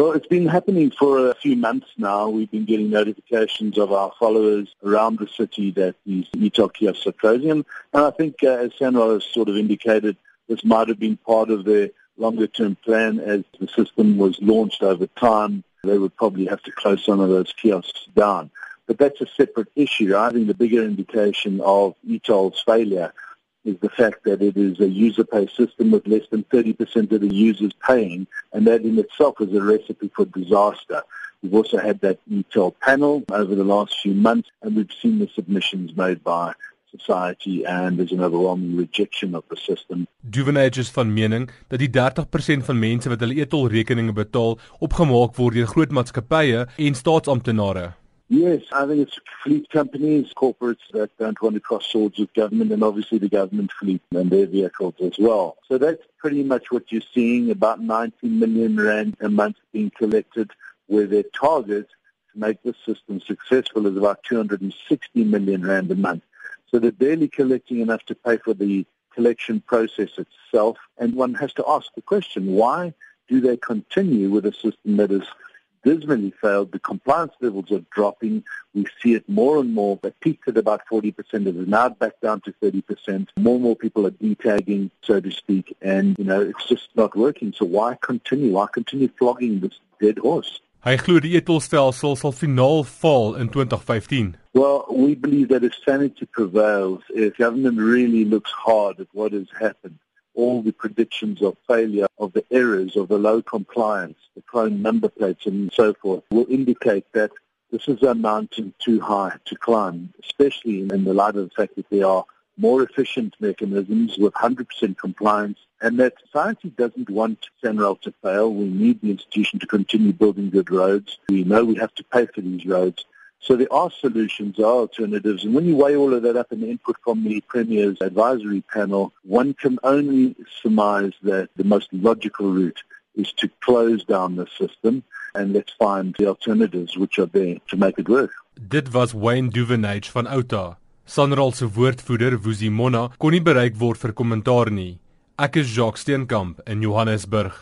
Well, it's been happening for a few months now. We've been getting notifications of our followers around the city that these e-toll kiosks are closing. And I think, uh, as SANRAL has sort of indicated, this might have been part of their longer-term plan as the system was launched over time. They would probably have to close some of those kiosks down. But that's a separate issue. I think the bigger indication of e-toll's failure is the fact that it is a user pay system with less than 30% of the users paying, and that in itself is a recipe for disaster. We've also had that e-toll panel over the last few months, and we've seen the submissions made by society and there's an overwhelming rejection of the system. Duvenage is van mening dat die 30% van mense wat hulle e-tol rekeninge betaal opgemaak word deur groot maatskappye en staatsamptenare. Yes, I think it's fleet companies, corporates that don't want to cross swords with government and obviously the government fleet and their vehicles as well. So that's pretty much what you're seeing, about 90 million rand a month being collected where their target to make this system successful is about 260 million rand a month. So they're barely collecting enough to pay for the collection process itself. And one has to ask the question, why do they continue with a system that is dismally failed. The compliance levels are dropping. We see it more and more. It peaked at about 40%. It is now back down to 30%. More and more people are detagging, so to speak, and, you know, it's just not working. So why continue? Why continue flogging this dead horse? Hy glo die etolstelsel sal finaal val in 2015. Well, we believe that if sanity prevails, if government really looks hard at what has happened, all the predictions of failure, of the errors, of the low compliance, the clone number plates and so forth will indicate that this is a mountain too high to climb, especially in the light of the fact that there are more efficient mechanisms with 100% compliance and that society doesn't want SANRAL to fail. We need the institution to continue building good roads. We know we have to pay for these roads. So there are solutions, there are alternatives, and when you weigh all of that up in the input from the Premier's advisory panel, one can only surmise that the most logical route is to close down the system and let's find the alternatives which are there to make it work. Dit was Wayne Duvenage van Outa. Sanral se woordvoerder, Wusi Mona, kon nie bereik word vir kommentaar nie. Ek is Jacques Steenkamp in Johannesburg.